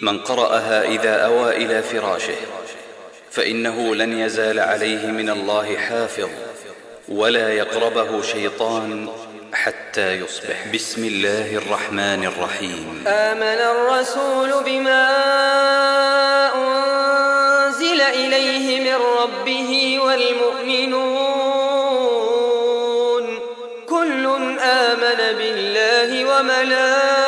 من قرأها إذا أوى إلى فراشه فإنه لن يزال عليه من الله حافظ ولا يقربه شيطان حتى يصبح. بسم الله الرحمن الرحيم. آمن الرسول بما أنزل إليه من ربه والمؤمنون كل آمن بالله وملائكته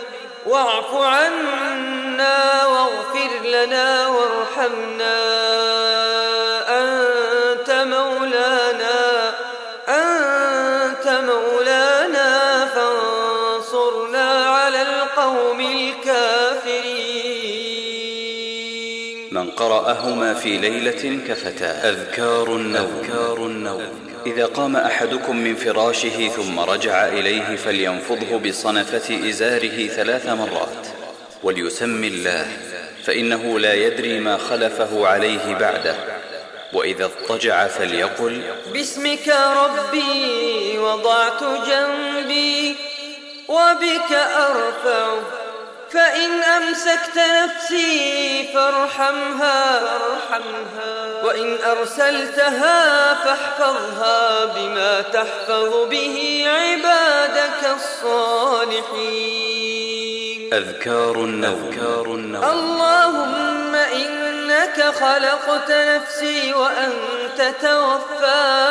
واعف عنا واغفر لنا وارحمنا. أنت مولانا أنت مولانا فانصرنا على القوم الكافرين. من قرأهما في ليلة كفتا أذكار النوم, أذكار النوم. إذا قام أحدكم من فراشه ثم رجع إليه فلينفضه بصنفة إزاره ثلاث مرات وليسم الله فإنه لا يدري ما خلفه عليه بعده. وإذا اضطجع فليقل باسمك ربي وضعت جنبي وبك أرفع فإن أمسكت نفسي فارحمها وإن أرسلتها فاحفظها بما تحفظ به عبادك الصالحين. أذكار النوم, أذكار النوم. اللهم إنك خلقت نفسي وأنت توفى.